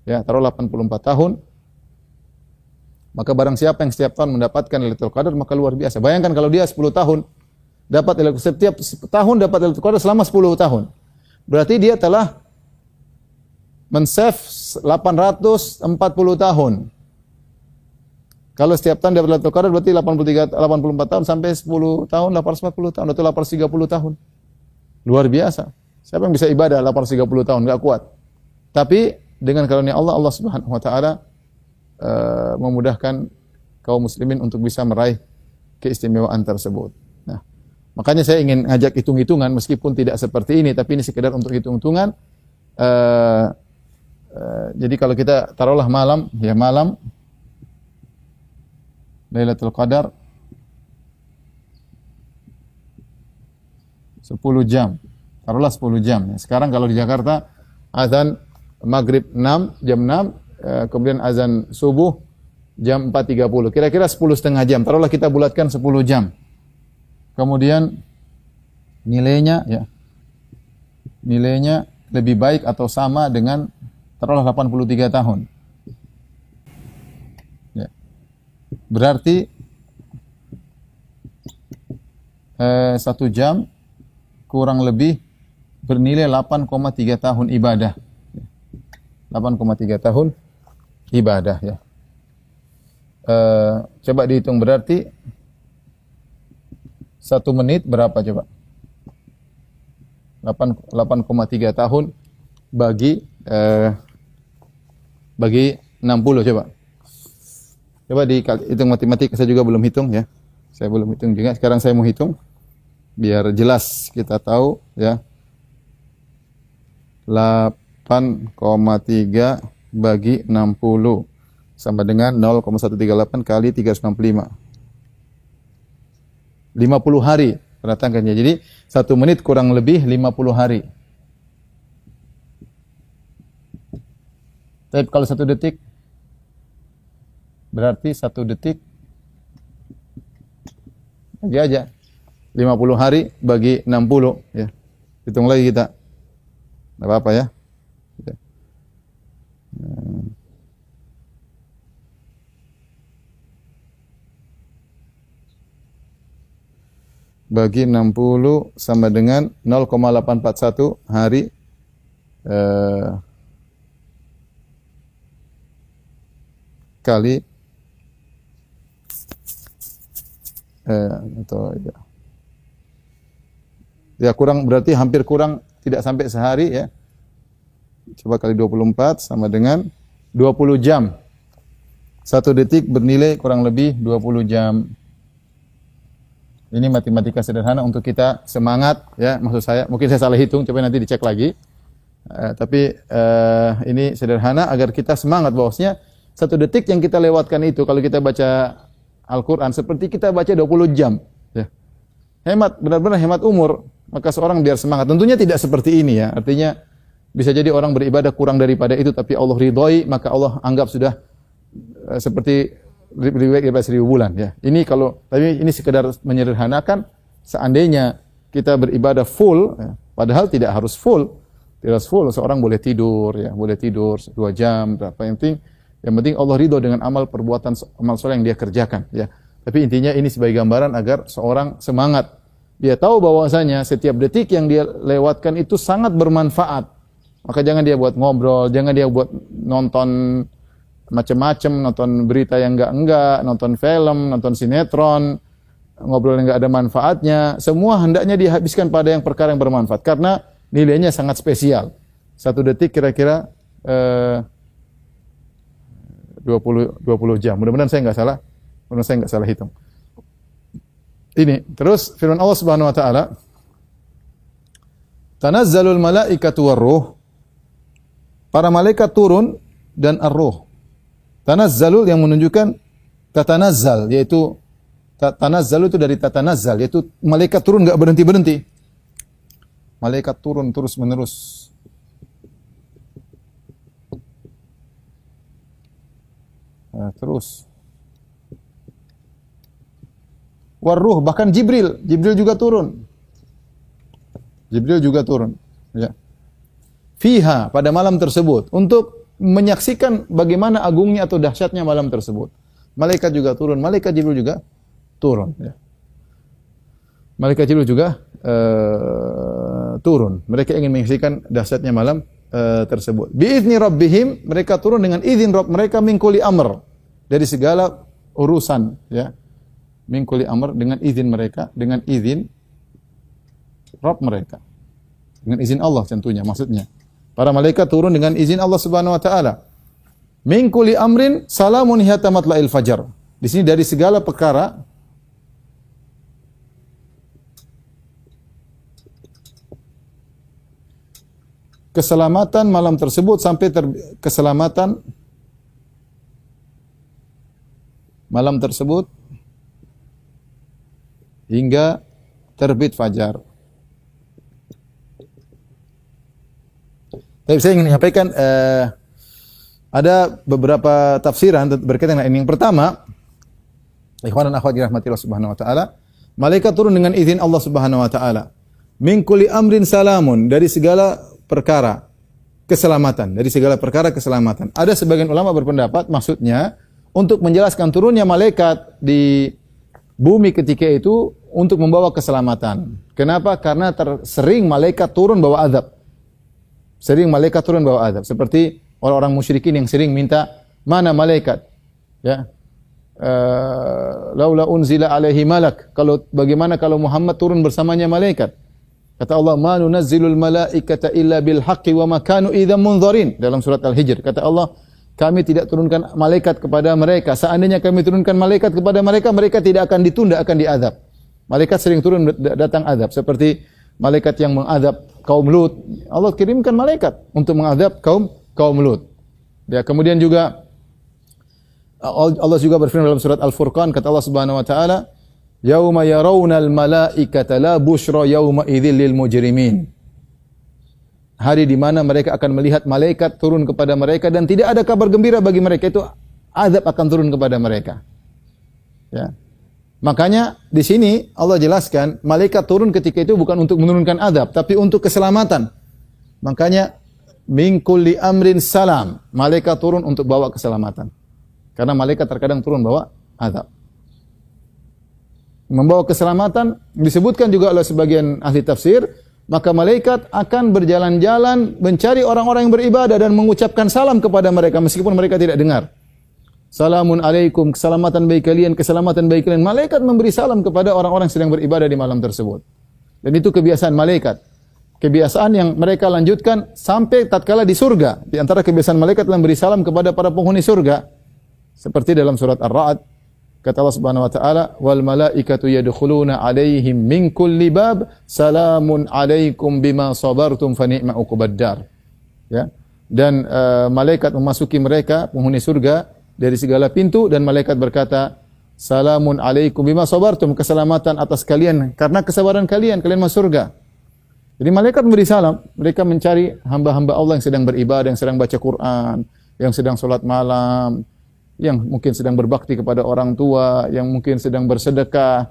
ya taruh 84 tahun maka barang siapa yang setiap tahun mendapatkan Lailatul Qadar maka luar biasa. Bayangkan kalau dia 10 tahun dapat setiap tahun dapat Lailatul Qadar selama 10 tahun. Berarti dia telah men-save 840 tahun. Kalau setiap tahun dapat Lailatul Qadar berarti 83 84 tahun sampai 10 tahun 840 tahun atau 830 tahun. Luar biasa. Siapa yang bisa ibadah 830 tahun enggak kuat. Tapi dengan karunia Allah Allah Subhanahu wa taala uh, memudahkan kaum muslimin untuk bisa meraih keistimewaan tersebut. Makanya saya ingin ngajak hitung-hitungan meskipun tidak seperti ini tapi ini sekedar untuk hitung-hitungan uh, uh, jadi kalau kita taruhlah malam ya malam Lailatul Qadar 10 jam. Taruhlah 10 jam. Sekarang kalau di Jakarta azan maghrib 6, jam 6, eh, kemudian azan subuh jam 4.30. Kira-kira 10 setengah jam. Taruhlah kita bulatkan 10 jam. Kemudian nilainya ya nilainya lebih baik atau sama dengan taruhlah 83 tahun. Ya. Berarti eh, satu jam kurang lebih bernilai 8,3 tahun ibadah. 8,3 tahun ibadah ya. E, coba dihitung berarti satu menit berapa coba? 8,3 tahun bagi e, bagi 60 coba. Coba di hitung matematika saya juga belum hitung ya. Saya belum hitung juga. Sekarang saya mau hitung biar jelas kita tahu ya. 8,3 bagi 60 sama dengan 0,138 kali 365. 50 hari perhatikannya. Jadi satu menit kurang lebih 50 hari. Tapi kalau satu detik berarti satu detik bagi aja 50 hari bagi 60 ya. Hitung lagi kita. Enggak apa-apa ya. Bagi 60 sama dengan 0,841 hari eh, kali eh, atau ya. ya kurang berarti hampir kurang tidak sampai sehari ya Coba kali 24 sama dengan 20 jam. Satu detik bernilai kurang lebih 20 jam. Ini matematika sederhana untuk kita semangat ya maksud saya. Mungkin saya salah hitung, coba nanti dicek lagi. Uh, tapi uh, ini sederhana agar kita semangat bahwasanya satu detik yang kita lewatkan itu kalau kita baca Al-Qur'an seperti kita baca 20 jam ya. Hemat benar-benar hemat umur. Maka seorang biar semangat. Tentunya tidak seperti ini ya. Artinya bisa jadi orang beribadah kurang daripada itu tapi Allah ridhoi, maka Allah anggap sudah uh, seperti lebih baik daripada seribu bulan ya. Ini kalau tapi ini sekedar menyederhanakan seandainya kita beribadah full ya, padahal tidak harus full Tidak full, seorang boleh tidur ya, boleh tidur dua jam, berapa yang penting yang penting Allah ridho dengan amal perbuatan amal soleh yang dia kerjakan ya. Tapi intinya ini sebagai gambaran agar seorang semangat. Dia tahu bahwasanya setiap detik yang dia lewatkan itu sangat bermanfaat. Maka jangan dia buat ngobrol, jangan dia buat nonton macam-macam, nonton berita yang enggak-enggak, nonton film, nonton sinetron, ngobrol yang enggak ada manfaatnya. Semua hendaknya dihabiskan pada yang perkara yang bermanfaat karena nilainya sangat spesial. Satu detik kira-kira eh, 20 20 jam. Mudah-mudahan saya enggak salah. Menurut saya enggak salah hitung. Ini, terus firman Allah Subhanahu wa taala Tanazzalul malaikatu warruh Para malaikat turun dan ar-ruh. Tanazzalul yang menunjukkan tatanazzal yaitu tanazzal itu dari tatanazzal yaitu malaikat turun enggak berhenti-berhenti. Malaikat turun terus-menerus. Nah, terus Waruh bahkan Jibril, Jibril juga turun. Jibril juga turun, ya. Fiha pada malam tersebut untuk menyaksikan bagaimana agungnya atau dahsyatnya malam tersebut. Malaikat juga turun, malaikat Jibril juga turun, ya. Malaikat Jibril juga uh, turun. Mereka ingin menyaksikan dahsyatnya malam uh, tersebut. Biizni rabbihim, mereka turun dengan izin Rabb mereka mingkuli amr dari segala urusan, ya min kulli amr dengan izin mereka, dengan izin Rabb mereka. Dengan izin Allah tentunya maksudnya. Para malaikat turun dengan izin Allah Subhanahu wa taala. Min kulli amrin salamun hatta matla'il fajar. Di sini dari segala perkara keselamatan malam tersebut sampai ter, keselamatan malam tersebut hingga terbit fajar. Tapi saya ingin menyampaikan uh, ada beberapa tafsiran berkaitan dengan ini. Yang pertama, ikhwan dan akhwat dirahmati Allah Subhanahu wa taala, malaikat turun dengan izin Allah Subhanahu wa taala. Min kulli amrin salamun dari segala perkara keselamatan, dari segala perkara keselamatan. Ada sebagian ulama berpendapat maksudnya untuk menjelaskan turunnya malaikat di bumi ketika itu untuk membawa keselamatan. Kenapa? Karena tersering malaikat turun bawa azab. Sering malaikat turun bawa azab. Seperti orang-orang musyrikin yang sering minta mana malaikat? Ya. Uh, laula unzila alaihi malak. Kalau bagaimana kalau Muhammad turun bersamanya malaikat? Kata Allah, "Ma nunazzilul malaikata illa bil haqqi wa ma kanu idzan munzarin." Dalam surat Al-Hijr kata Allah, kami tidak turunkan malaikat kepada mereka. Seandainya kami turunkan malaikat kepada mereka, mereka tidak akan ditunda, akan diadab. Malaikat sering turun datang adab. Seperti malaikat yang mengadab kaum Lut. Allah kirimkan malaikat untuk mengadab kaum kaum Lut. Ya, kemudian juga Allah juga berfirman dalam surat Al-Furqan kata Allah Subhanahu wa taala, "Yauma yarawna al-malaikata la busyra yauma idzil lil mujrimin." hari di mana mereka akan melihat malaikat turun kepada mereka dan tidak ada kabar gembira bagi mereka itu azab akan turun kepada mereka. Ya. Makanya di sini Allah jelaskan malaikat turun ketika itu bukan untuk menurunkan azab tapi untuk keselamatan. Makanya min kulli amrin salam, malaikat turun untuk bawa keselamatan. Karena malaikat terkadang turun bawa azab. Membawa keselamatan disebutkan juga oleh sebagian ahli tafsir maka malaikat akan berjalan-jalan mencari orang-orang yang beribadah dan mengucapkan salam kepada mereka meskipun mereka tidak dengar. Salamun alaikum, keselamatan bagi kalian, keselamatan bagi kalian. Malaikat memberi salam kepada orang-orang yang sedang beribadah di malam tersebut. Dan itu kebiasaan malaikat. Kebiasaan yang mereka lanjutkan sampai tatkala di surga. Di antara kebiasaan malaikat adalah memberi salam kepada para penghuni surga. Seperti dalam surat Ar-Ra'd Kata Allah Subhanahu wa taala, "Wal malaikatu yadkhuluna 'alaihim min kulli bab, salamun 'alaikum bima sabartum fa ni'ma uqbaddar." Ya. Dan uh, malaikat memasuki mereka penghuni surga dari segala pintu dan malaikat berkata, "Salamun 'alaikum bima sabartum." Keselamatan atas kalian karena kesabaran kalian kalian masuk surga. Jadi malaikat memberi salam, mereka mencari hamba-hamba Allah yang sedang beribadah, yang sedang baca Quran, yang sedang salat malam, yang mungkin sedang berbakti kepada orang tua, yang mungkin sedang bersedekah,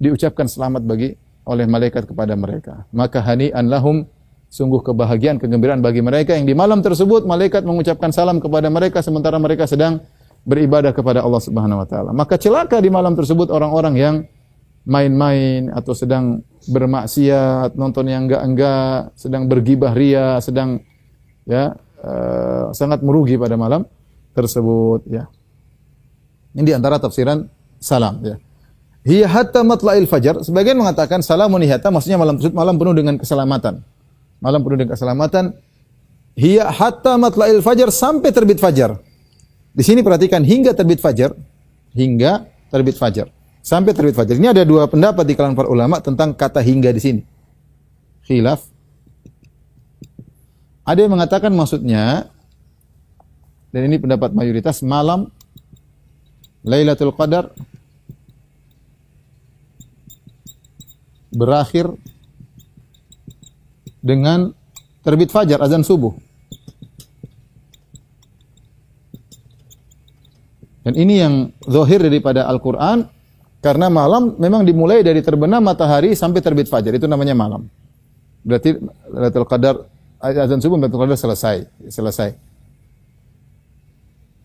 diucapkan selamat bagi oleh malaikat kepada mereka. Maka hani'an lahum sungguh kebahagiaan, kegembiraan bagi mereka yang di malam tersebut malaikat mengucapkan salam kepada mereka sementara mereka sedang beribadah kepada Allah Subhanahu wa taala. Maka celaka di malam tersebut orang-orang yang main-main atau sedang bermaksiat, nonton yang enggak-enggak, sedang bergibah ria, sedang ya uh, sangat merugi pada malam tersebut ya. Ini di antara tafsiran salam ya. Hiya hatta matla'il fajar. Sebagian mengatakan salamun hatta maksudnya malam tersebut malam penuh dengan keselamatan malam penuh dengan keselamatan. Hiya hatta matla'il fajar sampai terbit fajar. Di sini perhatikan hingga terbit fajar, hingga terbit fajar. Sampai terbit fajar. Ini ada dua pendapat di kalangan para ulama tentang kata hingga di sini. Khilaf. Ada yang mengatakan maksudnya dan ini pendapat mayoritas malam Lailatul Qadar berakhir dengan terbit fajar azan subuh. Dan ini yang zahir daripada Al-Qur'an karena malam memang dimulai dari terbenam matahari sampai terbit fajar itu namanya malam. Berarti Lailatul Qadar azan subuh Lailatul Qadar selesai, selesai.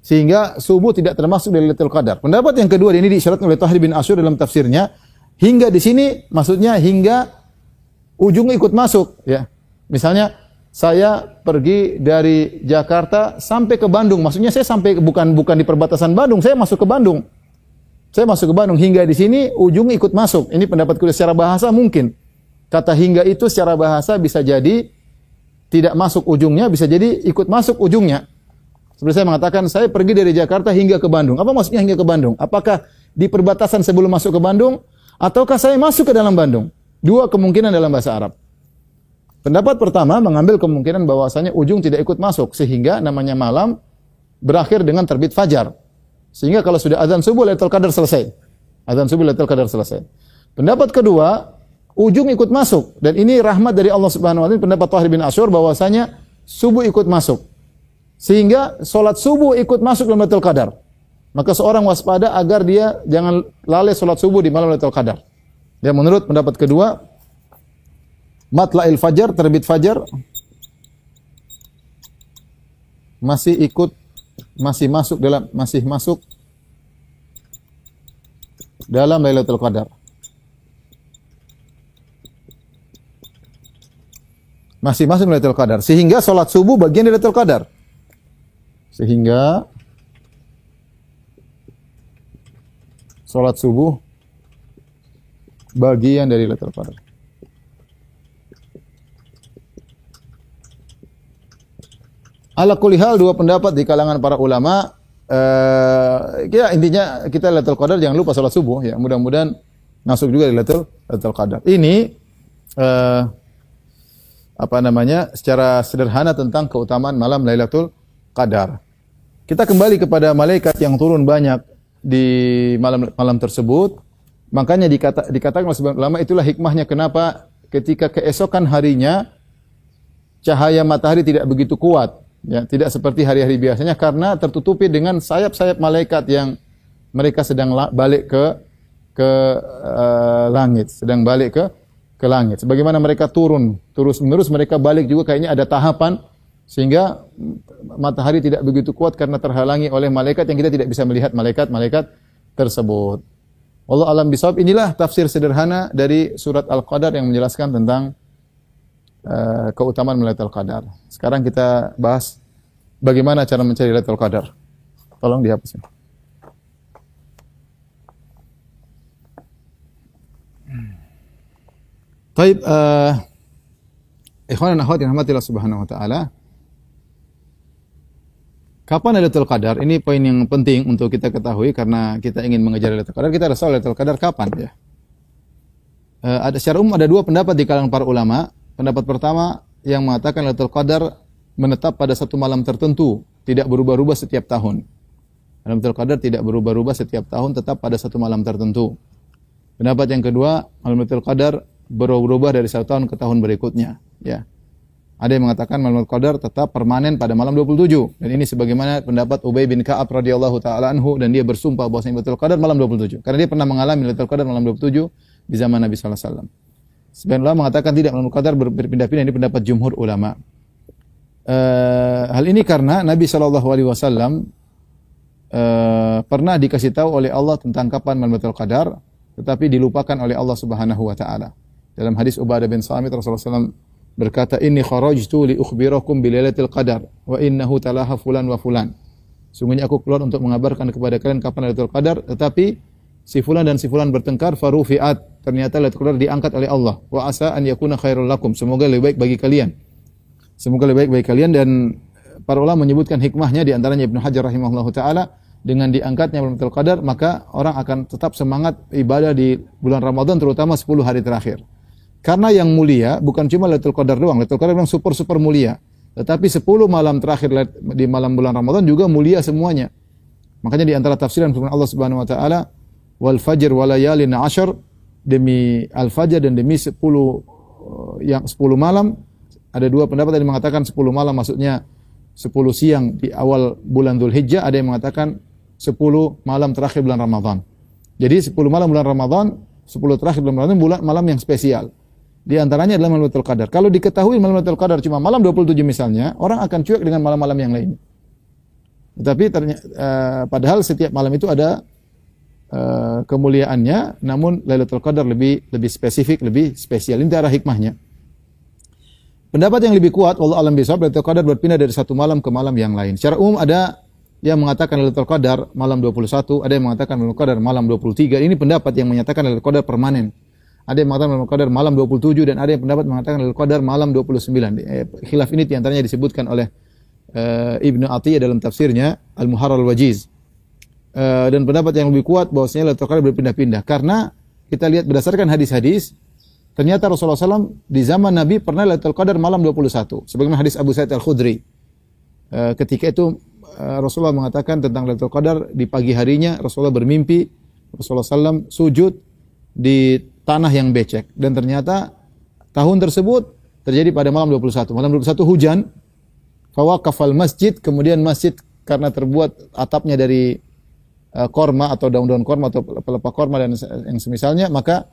Sehingga subuh tidak termasuk dari Lailatul Qadar. Pendapat yang kedua ini disyaratkan oleh Tahir bin Asyur dalam tafsirnya hingga di sini maksudnya hingga ujung ikut masuk ya. Misalnya saya pergi dari Jakarta sampai ke Bandung. Maksudnya saya sampai bukan bukan di perbatasan Bandung, saya masuk ke Bandung. Saya masuk ke Bandung hingga di sini ujung ikut masuk. Ini pendapat kuliah secara bahasa mungkin. Kata hingga itu secara bahasa bisa jadi tidak masuk ujungnya, bisa jadi ikut masuk ujungnya. Seperti saya mengatakan, saya pergi dari Jakarta hingga ke Bandung. Apa maksudnya hingga ke Bandung? Apakah di perbatasan sebelum masuk ke Bandung? Ataukah saya masuk ke dalam Bandung? Dua kemungkinan dalam bahasa Arab. Pendapat pertama mengambil kemungkinan bahwasanya ujung tidak ikut masuk sehingga namanya malam berakhir dengan terbit fajar. Sehingga kalau sudah azan subuh Lailatul Qadar selesai. Azan subuh Lailatul Qadar selesai. Pendapat kedua, ujung ikut masuk dan ini rahmat dari Allah Subhanahu wa taala pendapat Tahir bin Asyur bahwasanya subuh ikut masuk. Sehingga solat subuh ikut masuk dalam Lailatul Qadar. Maka seorang waspada agar dia jangan lalai solat subuh di malam Lailatul Qadar. Ya menurut pendapat kedua, matla'il fajar, terbit fajar masih ikut masih masuk dalam masih masuk dalam Lailatul Qadar. Masih masuk Lailatul Qadar sehingga salat subuh bagian dari Lailatul Qadar. Sehingga salat subuh bagian dari Lailatul Qadar. Ala kulihal dua pendapat di kalangan para ulama. Uh, ya intinya kita Lailatul Qadar jangan lupa salat subuh ya. Mudah-mudahan masuk juga di Lailatul, Lailatul Qadar. Ini uh, apa namanya? secara sederhana tentang keutamaan malam Lailatul Qadar. Kita kembali kepada malaikat yang turun banyak di malam malam tersebut. Makanya dikata, dikatakan oleh sebagian ulama itulah hikmahnya kenapa ketika keesokan harinya cahaya matahari tidak begitu kuat Ya, tidak seperti hari-hari biasanya karena tertutupi dengan sayap-sayap malaikat yang mereka sedang balik ke ke uh, langit, sedang balik ke ke langit. Sebagaimana mereka turun terus-menerus mereka balik juga kayaknya ada tahapan sehingga matahari tidak begitu kuat karena terhalangi oleh malaikat yang kita tidak bisa melihat malaikat-malaikat tersebut. Allah alam bisawab inilah tafsir sederhana dari surat Al-Qadar yang menjelaskan tentang uh, keutamaan Lailatul Qadar. Sekarang kita bahas bagaimana cara mencari Lailatul Qadar. Tolong dihapus. Baik, uh, ikhwan dan akhwat subhanahu wa ta'ala. Kapan Lailatul Qadar? Ini poin yang penting untuk kita ketahui karena kita ingin mengejar Lailatul Qadar. Kita harus tahu Lailatul Qadar kapan ya. Uh, ada secara umum ada dua pendapat di kalangan para ulama. Pendapat pertama yang mengatakan Lailatul Qadar menetap pada satu malam tertentu, tidak berubah-ubah setiap tahun. Lailatul Qadar tidak berubah-ubah setiap tahun, tetap pada satu malam tertentu. Pendapat yang kedua, Lailatul Qadar berubah-ubah dari satu tahun ke tahun berikutnya. Ya. Ada yang mengatakan malam Qadar tetap permanen pada malam 27. Dan ini sebagaimana pendapat Ubay bin Ka'ab radhiyallahu taala anhu dan dia bersumpah bahwa Lailatul Qadar malam 27. Karena dia pernah mengalami Lailatul Qadar malam 27 di zaman Nabi sallallahu alaihi wasallam. Sebagian ulama mengatakan tidak malam Qadar ber- berpindah-pindah ini pendapat jumhur ulama. Eh, hal ini karena Nabi Shallallahu alaihi wasallam eh, pernah dikasih tahu oleh Allah tentang kapan Lailatul Qadar tetapi dilupakan oleh Allah Subhanahu wa taala. Dalam hadis Ubadah bin Samit Rasulullah SAW berkata, "Inni kharajtu li ukhbirakum bi lailatul qadar wa innahu talaha fulan wa fulan." Sungguhnya aku keluar untuk mengabarkan kepada kalian kapan Lailatul Qadar, tetapi si fulan dan si fulan bertengkar farufiat. Ternyata Lailatul Qadar diangkat oleh Allah. Wa asa an yakuna khairul lakum. Semoga lebih baik bagi kalian. Semoga lebih baik bagi kalian dan para ulama menyebutkan hikmahnya di antaranya Ibnu Hajar rahimahullahu taala dengan diangkatnya Lailatul Qadar maka orang akan tetap semangat ibadah di bulan Ramadan terutama 10 hari terakhir. Karena yang mulia bukan cuma Lailatul Qadar doang, Lailatul Qadar memang super super mulia. Tetapi 10 malam terakhir di malam bulan Ramadan juga mulia semuanya. Makanya di antara tafsiran firman Allah Subhanahu wa taala, "Wal fajr wa layalin ashar" demi al-fajr dan demi 10 uh, yang 10 malam ada dua pendapat yang mengatakan 10 malam maksudnya 10 siang di awal bulan Dzulhijjah, ada yang mengatakan 10 malam terakhir bulan Ramadan. Jadi 10 malam bulan Ramadan, 10 terakhir bulan Ramadan bulan malam yang spesial. Di antaranya adalah Lailatul Qadar. Kalau diketahui Lailatul Qadar cuma malam 27 misalnya, orang akan cuek dengan malam-malam yang lain. Tetapi ternyata, uh, padahal setiap malam itu ada uh, kemuliaannya, namun Lailatul Qadar lebih lebih spesifik, lebih spesial. Ini arah hikmahnya. Pendapat yang lebih kuat, Allah alam bisawab, Lailatul Qadar berpindah dari satu malam ke malam yang lain. Secara umum ada yang mengatakan Lailatul Qadar malam 21, ada yang mengatakan Lailatul Qadar malam 23. Ini pendapat yang menyatakan Lailatul Qadar permanen. Ada yang mengatakan Lailatul Qadar malam 27 dan ada yang pendapat mengatakan Lailatul Qadar malam 29. Eh, khilaf ini di antaranya disebutkan oleh uh, Ibnu Atiyah dalam tafsirnya Al-Muharrar Al-Wajiz. Uh, dan pendapat yang lebih kuat bahwasanya Lailatul Qadar berpindah-pindah karena kita lihat berdasarkan hadis-hadis ternyata Rasulullah SAW di zaman Nabi pernah Lailatul Qadar malam 21 sebagaimana hadis Abu Sa'id Al-Khudri. Uh, ketika itu uh, Rasulullah mengatakan tentang Lailatul Qadar di pagi harinya Rasulullah bermimpi Rasulullah SAW sujud di tanah yang becek dan ternyata tahun tersebut terjadi pada malam 21. Malam 21 hujan. Fawaqafal masjid, kemudian masjid karena terbuat atapnya dari uh, korma atau daun-daun korma atau pelepah korma dan yang semisalnya, maka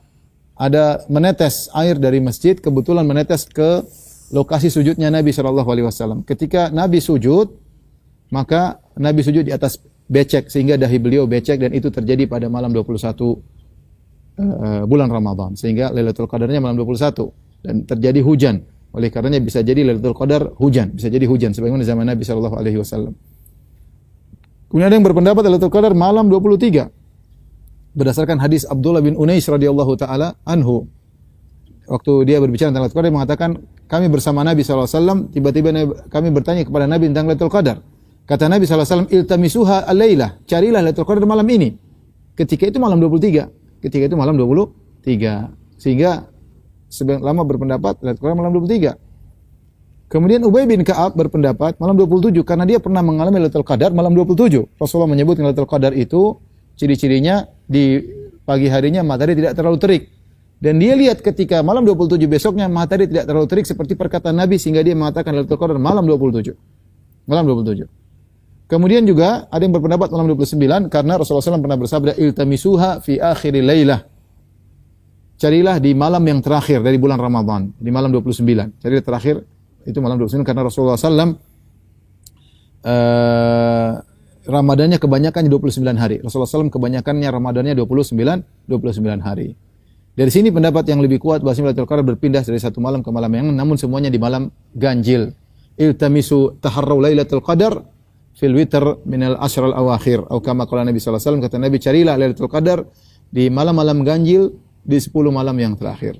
ada menetes air dari masjid, kebetulan menetes ke lokasi sujudnya Nabi Shallallahu Alaihi Wasallam. Ketika Nabi sujud, maka Nabi sujud di atas becek sehingga dahi beliau becek dan itu terjadi pada malam 21 uh, bulan Ramadan sehingga Lailatul Qadarnya malam 21 dan terjadi hujan. Oleh karenanya bisa jadi Lailatul Qadar hujan, bisa jadi hujan sebagaimana zaman Nabi sallallahu alaihi wasallam. Kemudian ada yang berpendapat Lailatul Qadar malam 23. Berdasarkan hadis Abdullah bin Unais radhiyallahu taala anhu. Waktu dia berbicara tentang Lailatul Qadar dia mengatakan kami bersama Nabi wasallam tiba-tiba kami bertanya kepada Nabi tentang Lailatul Qadar. Kata Nabi wasallam iltamisuha al-lailah, carilah Lailatul Qadar malam ini. Ketika itu malam 23 ketika itu malam 23. Sehingga sebagian lama berpendapat Lailatul Qadar malam 23. Kemudian Ubay bin Ka'ab berpendapat malam 27 karena dia pernah mengalami Lailatul Qadar malam 27. Rasulullah menyebut Lailatul Qadar itu ciri-cirinya di pagi harinya matahari tidak terlalu terik. Dan dia lihat ketika malam 27 besoknya matahari tidak terlalu terik seperti perkataan Nabi sehingga dia mengatakan Lailatul Qadar malam 27. Malam 27. Kemudian juga ada yang berpendapat malam 29 karena Rasulullah SAW pernah bersabda iltamisuha fi akhir lailah. Carilah di malam yang terakhir dari bulan Ramadan, di malam 29. Carilah terakhir itu malam 29 karena Rasulullah SAW uh, Ramadannya kebanyakan 29 hari. Rasulullah SAW kebanyakannya Ramadannya 29 29 hari. Dari sini pendapat yang lebih kuat bahwa Lailatul Qadar berpindah dari satu malam ke malam yang namun semuanya di malam ganjil. Iltamisu taharraw Lailatul Qadar fil witr minal ashral awakhir. Atau kama qala Nabi sallallahu alaihi wasallam kata Nabi carilah Lailatul Qadar di malam-malam ganjil di 10 malam yang terakhir.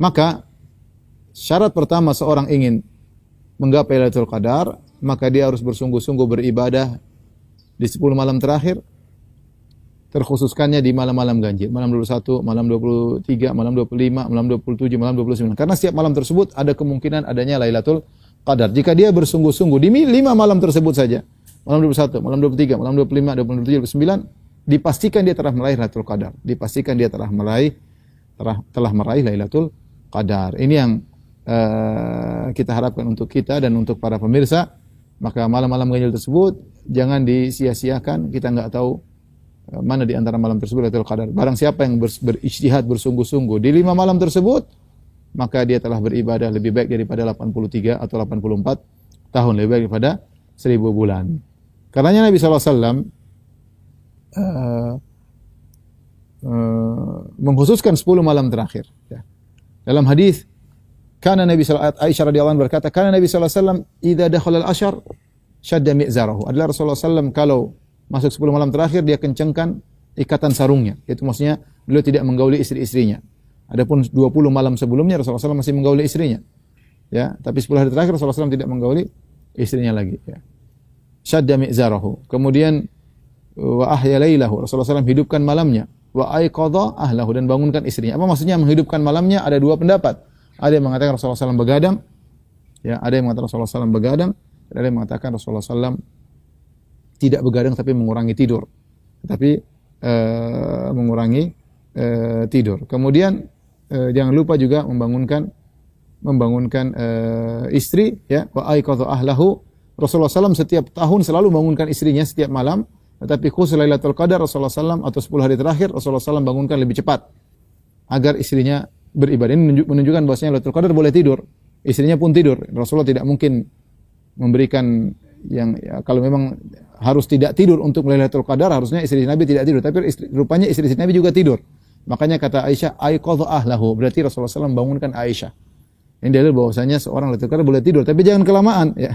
Maka syarat pertama seorang ingin menggapai Lailatul Qadar, maka dia harus bersungguh-sungguh beribadah di 10 malam terakhir terkhususkannya di malam-malam ganjil, malam 21, malam 23, malam 25, malam 27, malam 29. Karena setiap malam tersebut ada kemungkinan adanya Lailatul Qadar. Jika dia bersungguh-sungguh di lima malam tersebut saja, malam 21, malam 23, malam 25, 27, 29, dipastikan dia telah meraih Lailatul Qadar. Dipastikan dia telah meraih telah, telah meraih Lailatul Qadar. Ini yang uh, kita harapkan untuk kita dan untuk para pemirsa. Maka malam-malam ganjil tersebut jangan disia-siakan. Kita nggak tahu uh, mana di antara malam tersebut Lailatul Qadar. Barang siapa yang ber, berijtihad bersungguh-sungguh di lima malam tersebut, maka dia telah beribadah lebih baik daripada 83 atau 84 tahun, lebih baik daripada 1000 bulan. Karenanya Nabi SAW uh, uh, mengkhususkan 10 malam terakhir. Ya. Dalam hadis karena Nabi sallallahu Aisyah radhiyallahu anha berkata, karena Nabi wasallam idza dakhala al-ashar syadda mi'zarahu. Adalah Rasulullah SAW kalau masuk 10 malam terakhir dia kencangkan ikatan sarungnya. Itu maksudnya beliau tidak menggauli istri-istrinya. Adapun 20 malam sebelumnya Rasulullah SAW masih menggauli istrinya. Ya, tapi 10 hari terakhir Rasulullah SAW tidak menggauli istrinya lagi. Ya. Syadda mi'zarahu. Kemudian wa ahya lailahu. Rasulullah SAW hidupkan malamnya. Wa aiqadha ahlahu dan bangunkan istrinya. Apa maksudnya menghidupkan malamnya? Ada dua pendapat. Ada yang mengatakan Rasulullah SAW begadang. Ya, ada yang mengatakan Rasulullah SAW begadang. Dan ada yang mengatakan Rasulullah SAW tidak begadang tapi mengurangi tidur. Tapi uh, mengurangi uh, tidur. Kemudian uh, jangan lupa juga membangunkan membangunkan istri ya wa ahlahu Rasulullah SAW setiap tahun selalu membangunkan istrinya setiap malam tetapi khusus Lailatul Qadar Rasulullah SAW atau 10 hari terakhir Rasulullah SAW bangunkan lebih cepat. Agar istrinya beribadah. Ini menunjukkan bahwasanya Lailatul Qadar boleh tidur. Istrinya pun tidur. Rasulullah tidak mungkin memberikan yang ya, kalau memang harus tidak tidur untuk Lailatul Qadar harusnya istri Nabi tidak tidur. Tapi istri, rupanya istri, istri Nabi juga tidur. Makanya kata Aisyah aiqadha ahlahu. Berarti Rasulullah SAW bangunkan Aisyah. Ini dalil bahwasanya seorang Lailatul Qadar boleh tidur. Tapi jangan kelamaan ya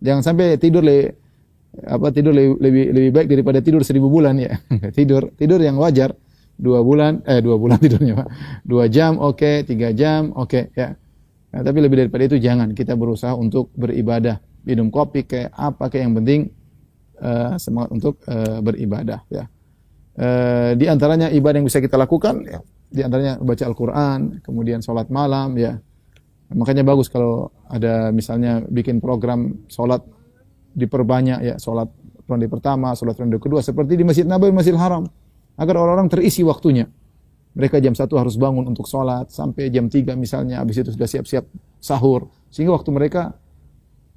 jangan sampai tidur le, apa tidur lebih, lebih lebih baik daripada tidur seribu bulan ya. Tidur tidur yang wajar. Dua bulan eh dua bulan tidurnya pak. Dua jam oke. Okay, tiga jam oke okay, ya. Nah, tapi lebih daripada itu jangan. Kita berusaha untuk beribadah. Minum kopi kayak apa kayak yang penting uh, semangat untuk uh, beribadah ya. Uh, di antaranya ibadah yang bisa kita lakukan ya, di antaranya baca Al-Qur'an, kemudian sholat malam ya. Makanya bagus kalau ada misalnya bikin program sholat diperbanyak ya, sholat ronde pertama, sholat ronde kedua seperti di Masjid Nabawi, Masjidil Haram agar orang-orang terisi waktunya. Mereka jam satu harus bangun untuk sholat sampai jam 3 misalnya, habis itu sudah siap-siap sahur. Sehingga waktu mereka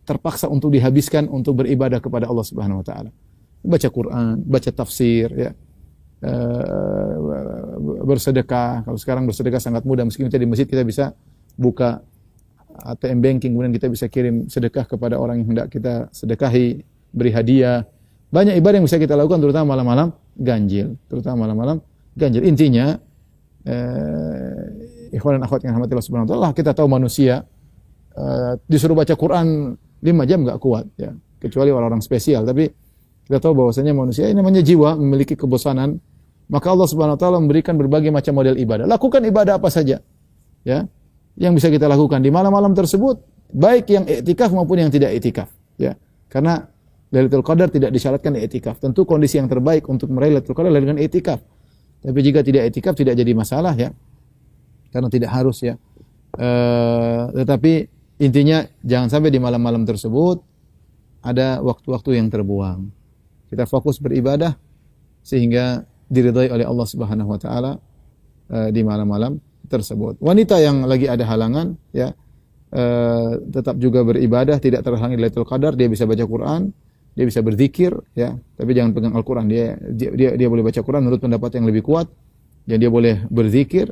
terpaksa untuk dihabiskan untuk beribadah kepada Allah Subhanahu wa taala. Baca Quran, baca tafsir ya. Uh, bersedekah. Kalau sekarang bersedekah sangat mudah meskipun kita di masjid kita bisa buka ATM banking kemudian kita bisa kirim sedekah kepada orang yang hendak kita sedekahi, beri hadiah. Banyak ibadah yang bisa kita lakukan terutama malam-malam ganjil, terutama malam-malam ganjil. Intinya eh, ikhwan dan akhwat yang rahmati Allah Subhanahu wa taala, kita tahu manusia uh, disuruh baca Quran lima jam nggak kuat ya. Kecuali orang-orang spesial. Tapi kita tahu bahwasanya manusia ini namanya jiwa memiliki kebosanan. Maka Allah Subhanahu wa taala memberikan berbagai macam model ibadah. Lakukan ibadah apa saja ya yang bisa kita lakukan di malam-malam tersebut baik yang iktikaf maupun yang tidak iktikaf ya. Karena Lailatul Qadar tidak disyaratkan iktikaf tentu kondisi yang terbaik untuk meraih Lailatul Qadar adalah dengan iktikaf tapi jika tidak iktikaf tidak jadi masalah ya. Karena tidak harus ya. Uh, tetapi Intinya jangan sampai di malam-malam tersebut ada waktu-waktu yang terbuang. Kita fokus beribadah sehingga diridhai oleh Allah Subhanahu wa taala uh, di malam-malam tersebut. Wanita yang lagi ada halangan ya uh, tetap juga beribadah, tidak terhalangi Lailatul Qadar, dia bisa baca Quran, dia bisa berzikir ya, tapi jangan pegang Al-Qur'an. Dia, dia dia boleh baca Quran menurut pendapat yang lebih kuat dan dia boleh berzikir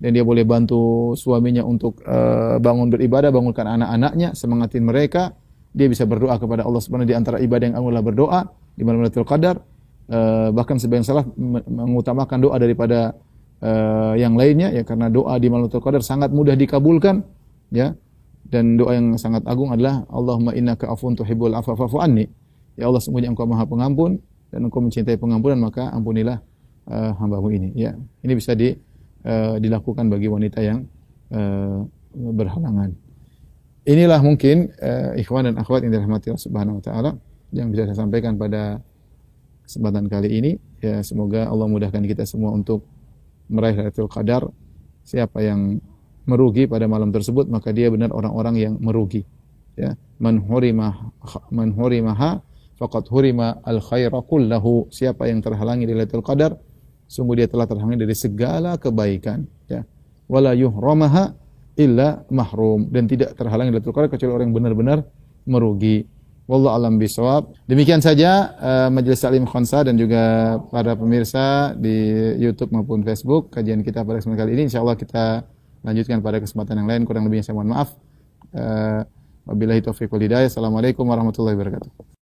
dan dia boleh bantu suaminya untuk uh, bangun beribadah, bangunkan anak-anaknya, semangatin mereka. Dia bisa berdoa kepada Allah Subhanahu di antara ibadah yang Allah berdoa di malam Lailatul Qadar. Uh, bahkan sebagian salaf mengutamakan doa daripada uh, yang lainnya ya karena doa di malam Qadar sangat mudah dikabulkan ya. Dan doa yang sangat agung adalah Allahumma innaka afun tuhibbul afwa fa'fu anni. Ya Allah semuanya Engkau Maha Pengampun dan Engkau mencintai pengampunan maka ampunilah uh, hambamu ini ya. Ini bisa di uh, dilakukan bagi wanita yang uh, berhalangan. Inilah mungkin uh, ikhwan dan akhwat yang dirahmati Allah Subhanahu wa taala yang bisa saya sampaikan pada kesempatan kali ini. Ya, semoga Allah mudahkan kita semua untuk meraih Lailatul Qadar. Siapa yang merugi pada malam tersebut maka dia benar orang-orang yang merugi. Ya, man hurima man hurimaha faqad hurima al khaira kullahu. Siapa yang terhalangi di Lailatul Qadar sungguh dia telah terhalangi dari segala kebaikan ya wala yuhramaha illa mahrum dan tidak terhalangi dari Qadar kecuali orang yang benar-benar merugi wallahu alam bisawab demikian saja uh, majelis salim khansa dan juga para pemirsa di YouTube maupun Facebook kajian kita pada kesempatan kali ini insyaallah kita lanjutkan pada kesempatan yang lain. Kurang lebihnya saya mohon maaf. Eh, Wabillahi taufiq wal hidayah. Assalamualaikum warahmatullahi wabarakatuh.